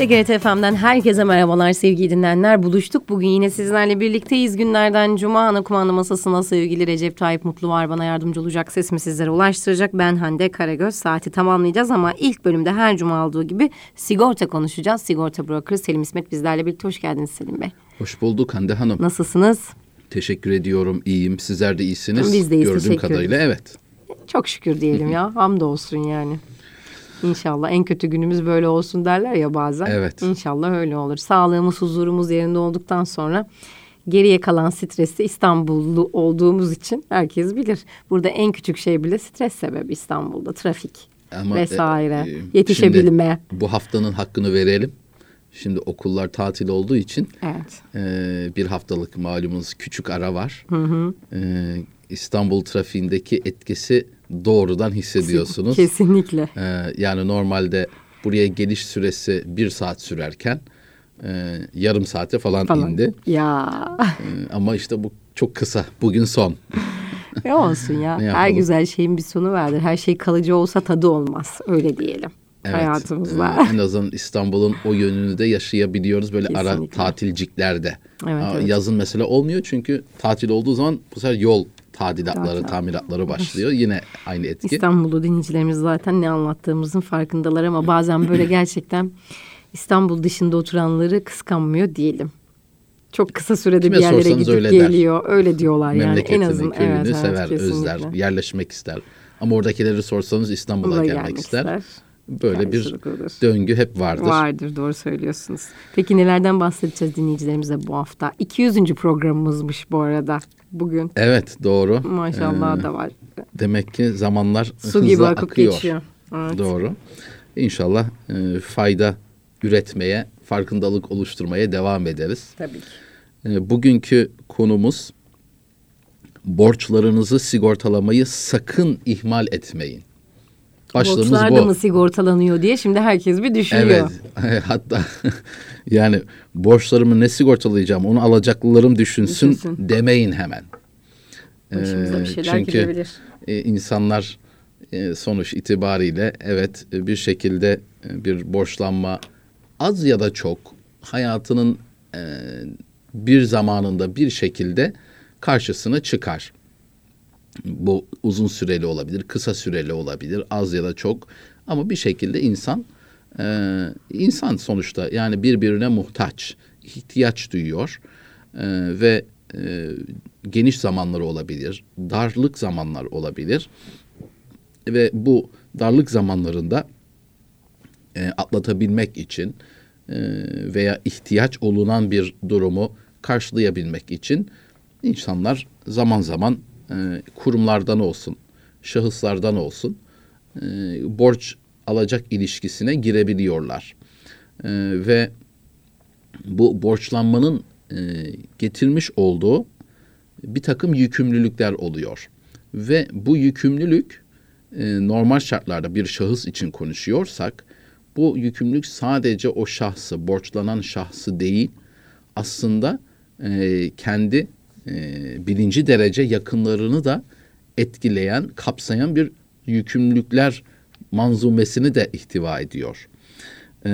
TGRT FM'den herkese merhabalar sevgili dinleyenler. Buluştuk. Bugün yine sizlerle birlikteyiz. Günlerden Cuma ana kumanda masasına sevgili Recep Tayyip Mutlu var. Bana yardımcı olacak. Sesimi sizlere ulaştıracak. Ben Hande Karagöz. Saati tamamlayacağız ama ilk bölümde her cuma olduğu gibi sigorta konuşacağız. Sigorta broker Selim İsmet bizlerle birlikte. Hoş geldiniz Selim Bey. Hoş bulduk Hande Hanım. Nasılsınız? Teşekkür ediyorum. İyiyim. Sizler de iyisiniz. Biz de iyiyiz. Gördüğüm kadarıyla evet. Çok şükür diyelim ya. Hamdolsun yani. İnşallah en kötü günümüz böyle olsun derler ya bazen. Evet. İnşallah öyle olur. Sağlığımız, huzurumuz yerinde olduktan sonra geriye kalan stresi İstanbullu olduğumuz için herkes bilir. Burada en küçük şey bile stres sebebi İstanbul'da. Trafik Ama, vesaire. e, e, yetişebilme. Bu haftanın hakkını verelim. Şimdi okullar tatil olduğu için Evet. e, bir haftalık malumunuz küçük ara var. E, İstanbul trafiğindeki etkisi doğrudan hissediyorsunuz. Kesinlikle. E, yani normalde buraya geliş süresi bir saat sürerken e, yarım saate falan, Falan. indi. Ya. E, ama işte bu çok kısa. Bugün son. ne olsun ya. Ne Her güzel şeyin bir sonu vardır. Her şey kalıcı olsa tadı olmaz. Öyle diyelim. Evet, Hayatımızda. e, en azından İstanbul'un o yönünü de yaşayabiliyoruz böyle ara Kesinlikle. tatilciklerde. Evet, Aa, evet. Yazın mesela olmuyor çünkü tatil olduğu zaman bu sefer yol tadilatları, Zaten. tamiratları başlıyor. Yine aynı etki. İstanbul'da dinleyicilerimiz zaten ne anlattığımızın farkındalar ama bazen böyle gerçekten İstanbul dışında oturanları kıskanmıyor diyelim. Çok kısa sürede Kime bir yerlere gidip öyle der. geliyor. Öyle diyorlar yani. En Memleketini, azından köyünü evet, evet, sever, özler, kesinlikle. yerleşmek ister. Ama oradakileri sorsanız İstanbul'a Buraya gelmek, ister. Böyle bir olur. döngü hep vardır. Vardır doğru söylüyorsunuz. Peki nelerden bahsedeceğiz dinleyicilerimize bu hafta? 200. programımızmış bu arada bugün. Evet doğru. Maşallah Ee, da var. Demek ki zamanlar Su gibi akıp akıyor. geçiyor. Evet. Doğru. İnşallah e, fayda üretmeye, farkındalık oluşturmaya devam ederiz. Tabii ki. E, Bugünkü konumuz borçlarınızı sigortalamayı sakın ihmal etmeyin. Başlığımız Borçlar da bu. mı sigortalanıyor diye şimdi herkes bir düşünüyor. Evet. Hatta yani borçlarımı ne sigortalayacağım onu alacaklılarım düşünsün, Düşünsün. demeyin hemen. Başımıza Ee, bir şeyler çünkü gelebilir. e, insanlar e, sonuç itibariyle evet e, bir şekilde e, bir borçlanma az ya da çok hayatının e, bir zamanında bir şekilde karşısına çıkar. Bu uzun süreli olabilir, kısa süreli olabilir, az ya da çok. Ama bir şekilde insan e, insan sonuçta yani birbirine muhtaç, ihtiyaç duyuyor E, ve e, geniş zamanları olabilir, darlık zamanlar olabilir ve bu darlık zamanlarında e, atlatabilmek için e, veya ihtiyaç olunan bir durumu karşılayabilmek için insanlar zaman zaman e, kurumlardan olsun, şahıslardan olsun e, borç alacak ilişkisine girebiliyorlar. E, ve bu borçlanmanın e, getirmiş olduğu bir takım yükümlülükler oluyor. Ve bu yükümlülük e, normal şartlarda bir şahıs için konuşuyorsak bu yükümlülük sadece o şahsı, borçlanan şahsı değil aslında e, kendi e, birinci derece yakınlarını da etkileyen, kapsayan bir yükümlülükler manzumesini de ihtiva ediyor. E,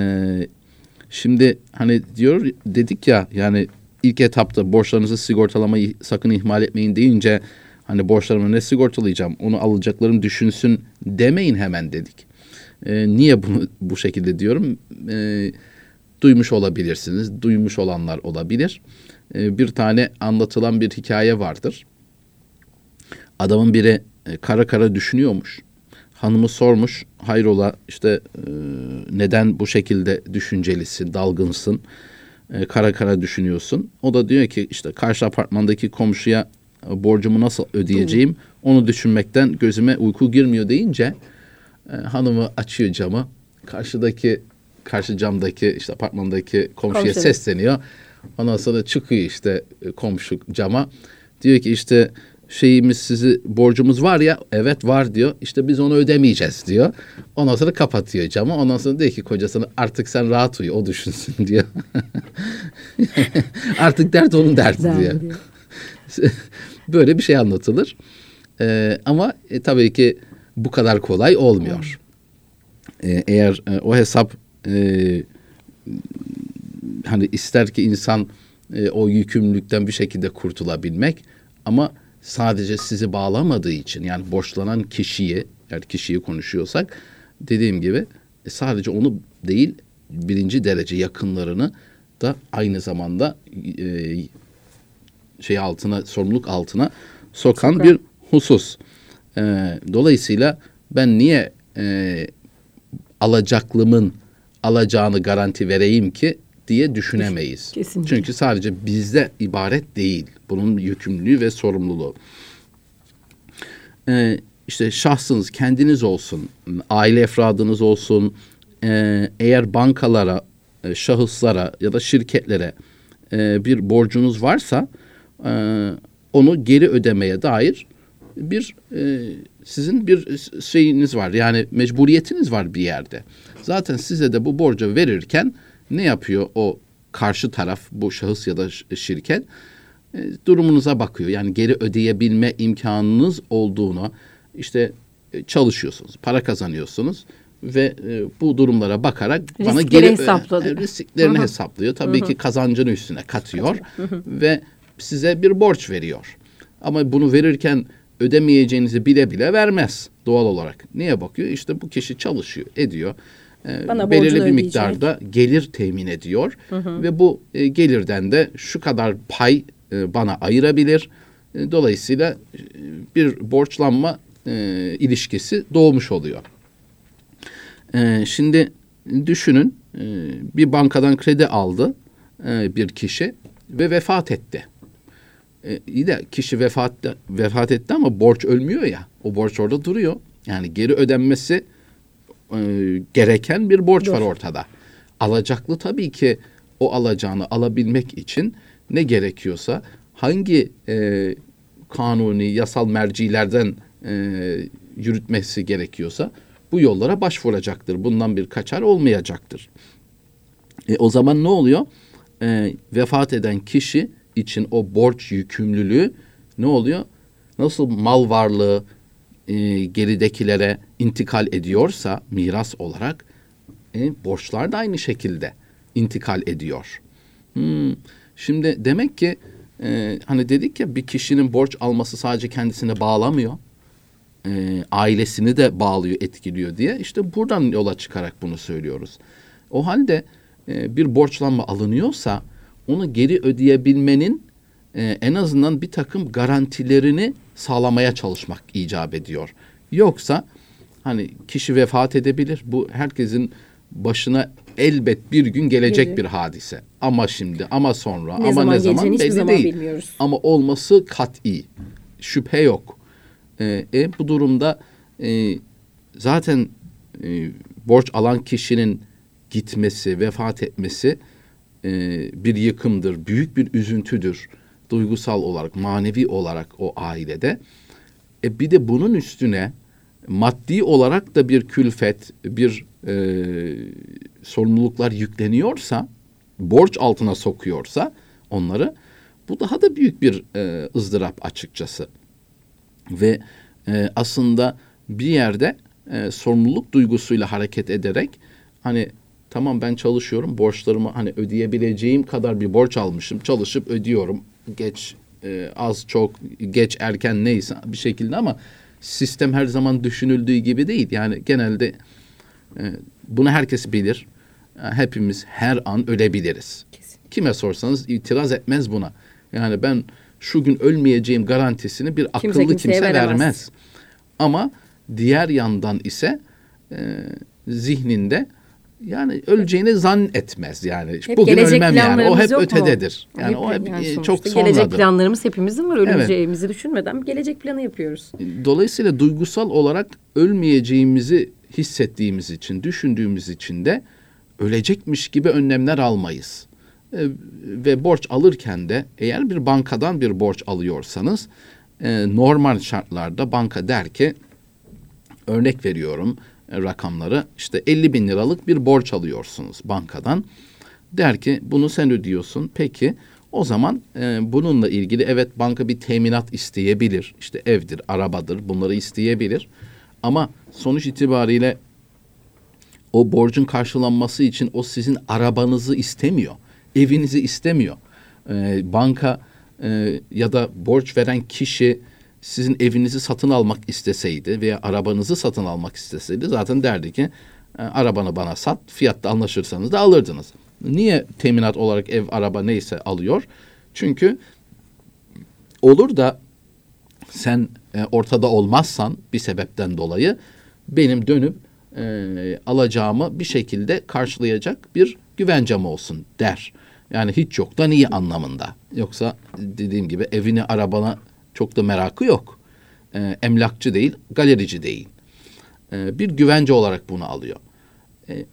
şimdi hani diyor dedik ya yani ilk etapta borçlarınızı sigortalamayı sakın ihmal etmeyin deyince hani borçlarımı ne sigortalayacağım onu alacaklarım düşünsün demeyin hemen dedik. E, niye bunu bu şekilde diyorum? E, duymuş olabilirsiniz, duymuş olanlar olabilir. E, bir tane anlatılan bir hikaye vardır. Adamın biri e, kara kara düşünüyormuş. Hanımı sormuş, hayrola işte e, neden bu şekilde düşüncelisin, dalgınsın, e, kara kara düşünüyorsun. O da diyor ki işte karşı apartmandaki komşuya e, borcumu nasıl ödeyeceğim onu düşünmekten gözüme uyku girmiyor deyince e, hanımı açıyor camı. Karşıdaki karşı camdaki işte apartmandaki komşuya Komşu. sesleniyor. Ondan sonra çıkıyor işte e, komşu cama. Diyor ki işte şeyimiz sizi borcumuz var ya evet var diyor. İşte biz onu ödemeyeceğiz diyor. Ondan sonra kapatıyor camı. Ondan sonra diyor ki kocasına artık sen rahat uyu o düşünsün diyor. artık dert onun derdi diyor. Böyle bir şey anlatılır. Ee, ama e, tabii ki bu kadar kolay olmuyor. Ee, eğer e, o hesap e, hani ister ki insan e, o yükümlülükten bir şekilde kurtulabilmek ama sadece sizi bağlamadığı için yani borçlanan kişiyi eğer kişiyi konuşuyorsak dediğim gibi e, sadece onu değil birinci derece yakınlarını da aynı zamanda e, şey altına sorumluluk altına sokan Sokan. bir husus. E, dolayısıyla ben niye e, alacaklımın alacağını garanti vereyim ki diye düşünemeyiz. Kesinlikle. Çünkü sadece bizde ibaret değil. Bunun yükümlülüğü ve sorumluluğu. Ee, işte şahsınız kendiniz olsun, aile efradınız olsun, e, eğer bankalara, e, şahıslara ya da şirketlere e, bir borcunuz varsa e, onu geri ödemeye dair bir e, sizin bir şeyiniz var. Yani mecburiyetiniz var bir yerde. Zaten size de bu borcu verirken ne yapıyor o karşı taraf bu şahıs ya da şirket? E, durumunuza bakıyor. Yani geri ödeyebilme imkanınız olduğunu işte e, çalışıyorsunuz, para kazanıyorsunuz ve e, bu durumlara bakarak Riskleri bana geri hesaplıyor. E, risklerini hesaplıyor. Tabii Hı-hı. ki kazancını üstüne katıyor Hı-hı. ve size bir borç veriyor. Ama bunu verirken ödemeyeceğinizi bile bile vermez doğal olarak. Niye bakıyor? İşte bu kişi çalışıyor, ediyor. E, Bana belirli bir ödeyecek. miktarda gelir temin ediyor hı hı. ve bu e, gelirden de şu kadar pay e, bana ayırabilir. E, dolayısıyla e, bir borçlanma e, ilişkisi doğmuş oluyor. E, şimdi düşünün e, bir bankadan kredi aldı e, bir kişi ve vefat etti. E, iyi de kişi vefat, vefat etti ama borç ölmüyor ya. O borç orada duruyor. Yani geri ödenmesi e, gereken bir borç Dur. var ortada. Alacaklı tabii ki o alacağını alabilmek için ne gerekiyorsa hangi e, kanuni yasal mercilerden e, yürütmesi gerekiyorsa bu yollara başvuracaktır. Bundan bir kaçar olmayacaktır. E, o zaman ne oluyor? E, vefat eden kişi için o borç yükümlülüğü ne oluyor? Nasıl mal varlığı e, geridekilere intikal ediyorsa miras olarak e, borçlar da aynı şekilde intikal ediyor. Hmm. Şimdi demek ki e, hani dedik ya bir kişinin borç alması sadece kendisine bağlamıyor. E, ailesini de bağlıyor, etkiliyor diye. İşte buradan yola çıkarak bunu söylüyoruz. O halde e, bir borçlanma alınıyorsa onu geri ödeyebilmenin e, en azından bir takım garantilerini sağlamaya çalışmak icap ediyor. Yoksa hani kişi vefat edebilir. Bu herkesin başına elbet bir gün gelecek Gelir. bir hadise. Ama şimdi ama sonra ne ama zaman ne zaman belli zaman değil. Bilmiyoruz. Ama olması kat'i. Şüphe yok. Ee, e, bu durumda e, zaten e, borç alan kişinin gitmesi, vefat etmesi e, bir yıkımdır, büyük bir üzüntüdür. Duygusal olarak, manevi olarak o ailede. E bir de bunun üstüne maddi olarak da bir külfet, bir e, sorumluluklar yükleniyorsa, borç altına sokuyorsa onları bu daha da büyük bir e, ızdırap açıkçası. Ve e, aslında bir yerde e, sorumluluk duygusuyla hareket ederek hani tamam ben çalışıyorum borçlarımı hani ödeyebileceğim kadar bir borç almışım çalışıp ödüyorum geç e, az çok geç erken neyse bir şekilde ama sistem her zaman düşünüldüğü gibi değil. Yani genelde e, bunu herkes bilir. E, hepimiz her an ölebiliriz. Kesin. kime sorsanız itiraz etmez buna. Yani ben şu gün ölmeyeceğim garantisini bir akıllı kimse, veremez. ama diğer yandan ise e, zihninde yani öleceğini zannetmez yani. Hep Bugün ölmem yani. O hep ötededir. Mu? Yani hep, o hep yani e, çok sonradır. Gelecek planlarımız hepimizin var. Öleceğimizi evet. düşünmeden gelecek planı yapıyoruz. Dolayısıyla duygusal olarak ölmeyeceğimizi hissettiğimiz için, düşündüğümüz için de ölecekmiş gibi önlemler almayız. E, ve borç alırken de eğer bir bankadan bir borç alıyorsanız e, normal şartlarda banka der ki örnek veriyorum rakamları işte 50 bin liralık bir borç alıyorsunuz bankadan. Der ki bunu sen ödüyorsun. Peki o zaman e, bununla ilgili evet banka bir teminat isteyebilir. İşte evdir, arabadır bunları isteyebilir. Ama sonuç itibariyle o borcun karşılanması için o sizin arabanızı istemiyor. Evinizi istemiyor. Ee, banka e, ya da borç veren kişi sizin evinizi satın almak isteseydi veya arabanızı satın almak isteseydi zaten derdi ki e, arabanı bana sat fiyatta anlaşırsanız da alırdınız. Niye teminat olarak ev araba neyse alıyor? Çünkü olur da sen e, ortada olmazsan bir sebepten dolayı benim dönüp e, alacağımı bir şekilde karşılayacak bir güvencem olsun der. Yani hiç yoktan iyi anlamında. Yoksa dediğim gibi evini arabana çok da merakı yok. E, emlakçı değil, galerici değil. E, bir güvence olarak bunu alıyor. E,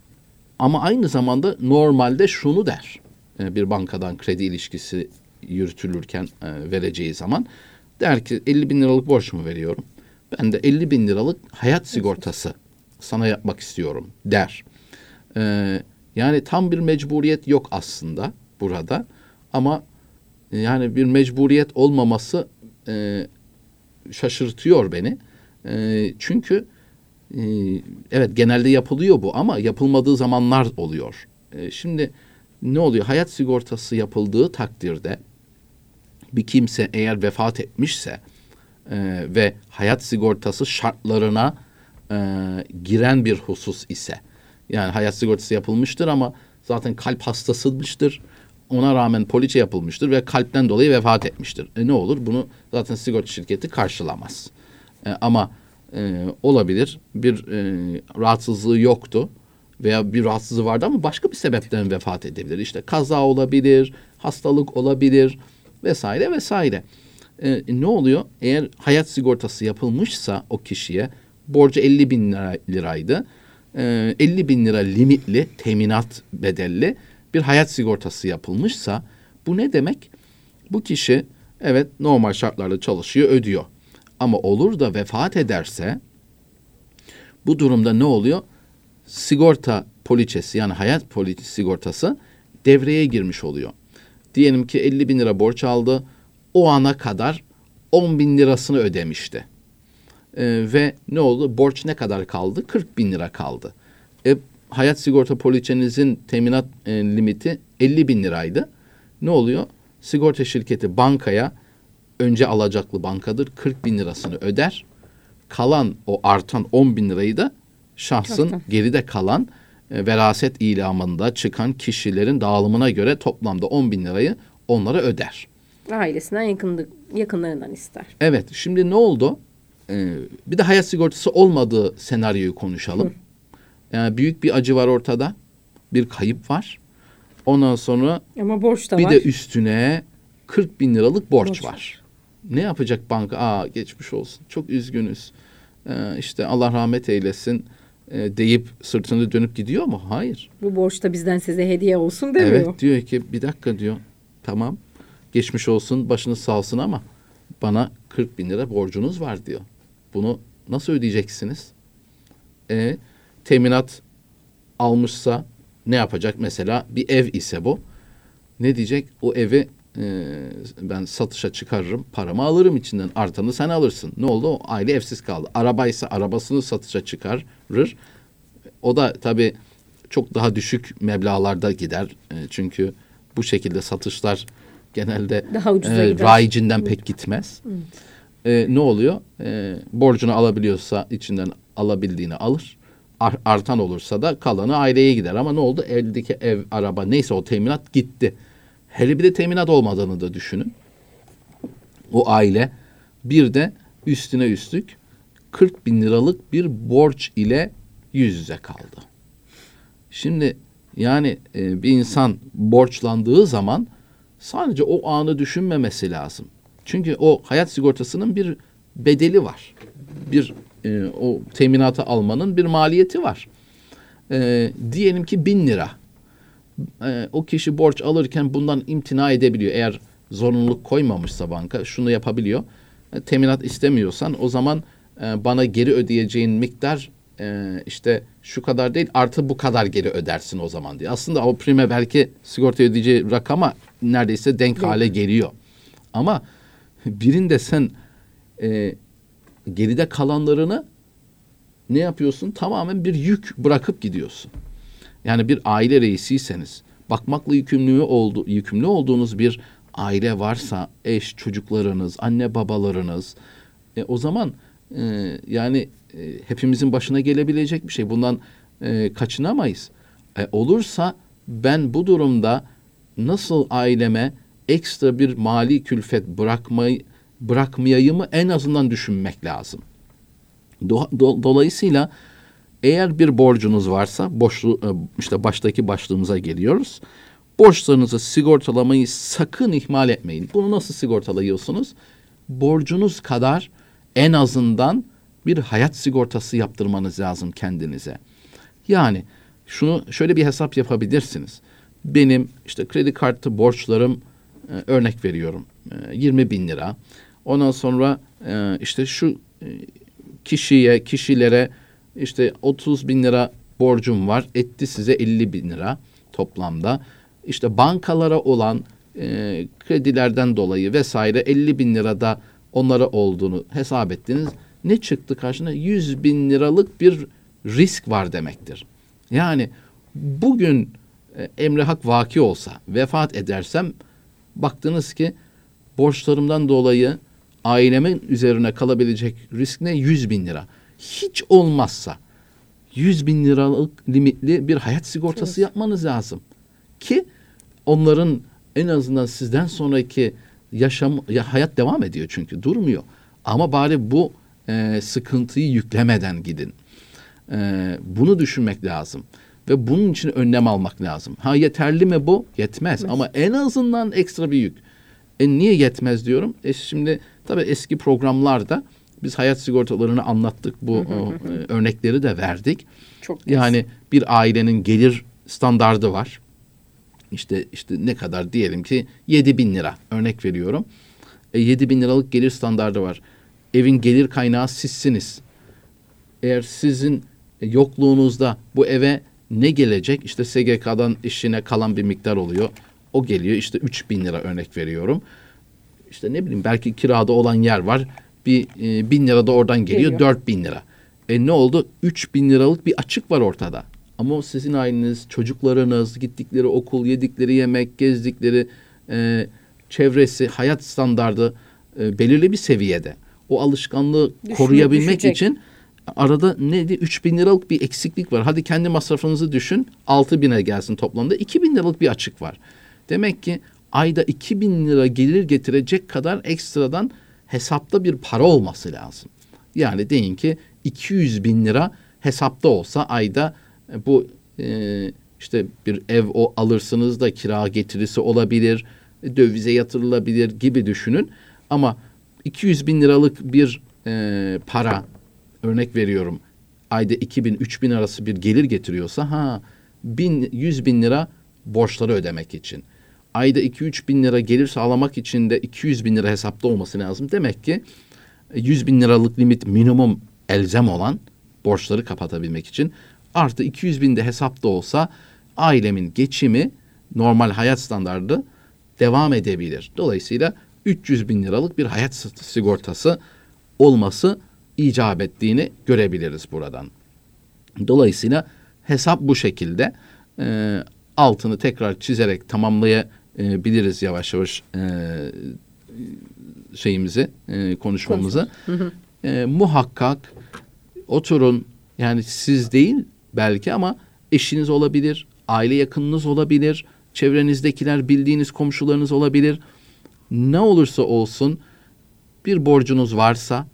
ama aynı zamanda normalde şunu der. E, bir bankadan kredi ilişkisi yürütülürken e, vereceği zaman der ki 50 bin liralık borç mu veriyorum? Ben de 50 bin liralık hayat sigortası sana yapmak istiyorum der. E, yani tam bir mecburiyet yok aslında burada ama yani bir mecburiyet olmaması e, şaşırtıyor beni. E, çünkü e, evet genelde yapılıyor bu ama yapılmadığı zamanlar oluyor. E, şimdi ne oluyor? Hayat sigortası yapıldığı takdirde bir kimse eğer vefat etmişse e, ve hayat sigortası şartlarına e, giren bir husus ise yani hayat sigortası yapılmıştır ama zaten kalp hastasıymıştır. Ona rağmen poliçe yapılmıştır ve kalpten dolayı vefat etmiştir. E ne olur? Bunu zaten sigorta şirketi karşılamaz. E, ama e, olabilir bir e, rahatsızlığı yoktu veya bir rahatsızlığı vardı ama başka bir sebepten vefat edebilir. İşte kaza olabilir, hastalık olabilir vesaire vesaire. E, ne oluyor? Eğer hayat sigortası yapılmışsa o kişiye borcu 50 bin lira, liraydı. E, 50 bin lira limitli, teminat bedelli bir hayat sigortası yapılmışsa bu ne demek? Bu kişi evet normal şartlarda çalışıyor, ödüyor. Ama olur da vefat ederse bu durumda ne oluyor? Sigorta poliçesi yani hayat poliçesi sigortası devreye girmiş oluyor. Diyelim ki 50 bin lira borç aldı. O ana kadar 10 bin lirasını ödemişti. Ee, ve ne oldu? Borç ne kadar kaldı? 40 bin lira kaldı. E, hayat sigorta poliçenizin teminat e, limiti 50 bin liraydı. Ne oluyor? Sigorta şirketi bankaya önce alacaklı bankadır 40 bin lirasını öder. Kalan o artan 10 bin lirayı da şahsın Çoktan. geride kalan e, veraset ilamında çıkan kişilerin dağılımına göre toplamda 10 bin lirayı onlara öder. Ailesinden yakındı, yakınlarından ister. Evet şimdi ne oldu? Ee, bir de hayat sigortası olmadığı senaryoyu konuşalım. Hı. Yani büyük bir acı var ortada. Bir kayıp var. Ondan sonra Ama borç da bir var. de üstüne 40 bin liralık borç, borç var. Ne yapacak banka? Aa geçmiş olsun. Çok üzgünüz. Ee, işte Allah rahmet eylesin e, deyip sırtını dönüp gidiyor mu? Hayır. Bu borç da bizden size hediye olsun demiyor. Evet diyor ki bir dakika diyor. Tamam geçmiş olsun başınız sağ olsun ama bana 40 bin lira borcunuz var diyor. Bunu nasıl ödeyeceksiniz? E, teminat almışsa ne yapacak? Mesela bir ev ise bu. Ne diyecek? O evi e, ben satışa çıkarırım, paramı alırım içinden. Artanı sen alırsın. Ne oldu? O aile evsiz kaldı. Arabaysa arabasını satışa çıkarır. O da tabii çok daha düşük meblalarda gider. E, çünkü bu şekilde satışlar genelde daha e, rayicinden pek gitmez. E, ne oluyor? E, borcunu alabiliyorsa içinden alabildiğini alır. Ar- artan olursa da kalanı aileye gider. Ama ne oldu? Eldeki ev, araba neyse o teminat gitti. Hele bir de teminat olmadığını da düşünün. O aile bir de üstüne üstlük 40 bin liralık bir borç ile yüz yüze kaldı. Şimdi yani e, bir insan borçlandığı zaman sadece o anı düşünmemesi lazım. Çünkü o hayat sigortasının bir bedeli var. Bir e, o teminatı almanın bir maliyeti var. E, diyelim ki bin lira e, o kişi borç alırken bundan imtina edebiliyor. Eğer zorunluluk koymamışsa banka şunu yapabiliyor. E, teminat istemiyorsan o zaman e, bana geri ödeyeceğin miktar e, işte şu kadar değil artı bu kadar geri ödersin o zaman diye. Aslında o prime belki sigorta ödeyeceği rakama neredeyse denk Yok. hale geliyor. Ama birinde sen e, geride kalanlarını ne yapıyorsun? Tamamen bir yük bırakıp gidiyorsun. Yani bir aile reisiyseniz, bakmakla yükümlü oldu, yükümlü olduğunuz bir aile varsa, eş, çocuklarınız, anne babalarınız, e, o zaman e, yani e, hepimizin başına gelebilecek bir şey. Bundan e, kaçınamayız. E, olursa ben bu durumda nasıl aileme ekstra bir mali külfet bırakmayı bırakmayayımı en azından düşünmek lazım. Do, do, dolayısıyla eğer bir borcunuz varsa borçlu e, işte baştaki başlığımıza geliyoruz. Borçlarınızı sigortalamayı sakın ihmal etmeyin. Bunu nasıl sigortalıyorsunuz? Borcunuz kadar en azından bir hayat sigortası yaptırmanız lazım kendinize. Yani şunu şöyle bir hesap yapabilirsiniz. Benim işte kredi kartı borçlarım e, örnek veriyorum e, 20 bin lira. Ondan sonra e, işte şu e, kişiye kişilere işte 30 bin lira borcum var etti size 50 bin lira toplamda. İşte bankalara olan e, kredilerden dolayı vesaire 50 bin lirada onlara olduğunu hesap ettiniz. Ne çıktı karşına? 100 bin liralık bir risk var demektir. Yani bugün e, emri hak vaki olsa vefat edersem baktınız ki borçlarımdan dolayı ailemin üzerine kalabilecek risk ne? 100 bin lira. Hiç olmazsa 100 bin liralık limitli bir hayat sigortası evet. yapmanız lazım. Ki onların en azından sizden sonraki yaşam ya hayat devam ediyor çünkü durmuyor. Ama bari bu e, sıkıntıyı yüklemeden gidin. E, bunu düşünmek lazım ve bunun için önlem almak lazım. Ha yeterli mi bu? Yetmez evet. ama en azından ekstra bir yük. E niye yetmez diyorum? E şimdi tabii eski programlarda biz hayat sigortalarını anlattık. Bu o, e, örnekleri de verdik. Çok yani bir ailenin gelir standardı var. İşte işte ne kadar diyelim ki 7 bin lira örnek veriyorum. E, 7 bin liralık gelir standardı var. Evin gelir kaynağı sizsiniz. Eğer sizin yokluğunuzda bu eve ne gelecek? İşte SGK'dan işine kalan bir miktar oluyor. O geliyor işte 3 bin lira örnek veriyorum. İşte ne bileyim belki kirada olan yer var. Bir e, bin lira da oradan geliyor, geliyor. 4 bin lira. E ne oldu? 3 bin liralık bir açık var ortada. Ama sizin aileniz, çocuklarınız, gittikleri okul, yedikleri yemek, gezdikleri e, çevresi, hayat standardı e, belirli bir seviyede. O alışkanlığı Düşünüp koruyabilmek düşecek. için arada neydi? 3 bin liralık bir eksiklik var. Hadi kendi masrafınızı düşün. 6 bine gelsin toplamda. 2 bin liralık bir açık var. Demek ki ayda 2 bin lira gelir getirecek kadar ekstradan hesapta bir para olması lazım. Yani deyin ki 200 bin lira hesapta olsa ayda e, bu e, işte bir ev o alırsınız da kira getirisi olabilir, dövize yatırılabilir gibi düşünün. Ama 200 bin liralık bir e, para örnek veriyorum ayda 2000 3000 arası bir gelir getiriyorsa ha bin, 100 bin lira borçları ödemek için. Ayda 2-3 bin lira gelir sağlamak için de 200 bin lira hesapta olması lazım. Demek ki 100 bin liralık limit minimum elzem olan borçları kapatabilmek için artı 200 bin de hesapta olsa ailemin geçimi normal hayat standardı devam edebilir. Dolayısıyla 300 bin liralık bir hayat sigortası olması icap ettiğini görebiliriz buradan. Dolayısıyla hesap bu şekilde e, altını tekrar çizerek tamamlayabiliriz yavaş yavaş e, şeyimizi e, konuşmamızı. E, muhakkak oturun yani siz değil belki ama eşiniz olabilir, aile yakınınız olabilir, çevrenizdekiler bildiğiniz komşularınız olabilir. Ne olursa olsun bir borcunuz varsa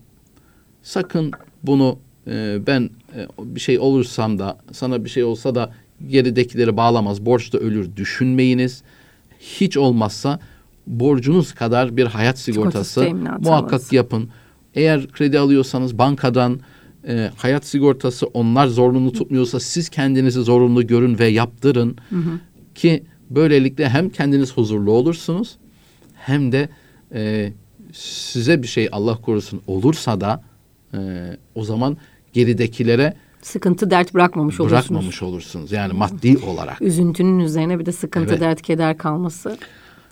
Sakın bunu e, ben e, bir şey olursam da sana bir şey olsa da geridekileri bağlamaz, borç da ölür düşünmeyiniz. Hiç olmazsa borcunuz kadar bir hayat sigortası muhakkak yapın. Eğer kredi alıyorsanız bankadan e, hayat sigortası onlar zorunlu tutmuyorsa siz kendinizi zorunlu görün ve yaptırın. Hı hı. Ki böylelikle hem kendiniz huzurlu olursunuz hem de e, size bir şey Allah korusun olursa da e, o zaman geridekilere sıkıntı dert bırakmamış olursunuz. Bırakmamış olursunuz. Yani maddi olarak. Üzüntünün üzerine bir de sıkıntı evet. dert keder kalması.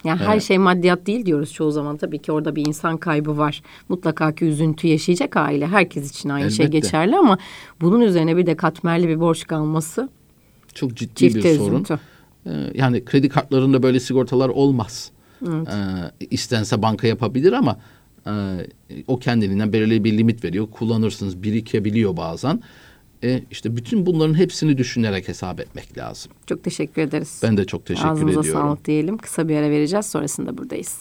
Yani her şey maddiyat değil diyoruz çoğu zaman. Tabii ki orada bir insan kaybı var. Mutlaka ki üzüntü yaşayacak aile. Herkes için aynı şey Elbette. geçerli ama bunun üzerine bir de katmerli bir borç kalması Çok ciddi çifte bir sorun. üzüntü. Ee, yani kredi kartlarında böyle sigortalar olmaz. Ee, istense banka yapabilir ama e, o kendiliğinden belirli bir limit veriyor. Kullanırsınız birikebiliyor bazen. E, işte bütün bunların hepsini düşünerek hesap etmek lazım. Çok teşekkür ederiz. Ben de çok teşekkür Ağzınıza ediyorum. sağlık diyelim. Kısa bir ara vereceğiz. Sonrasında buradayız.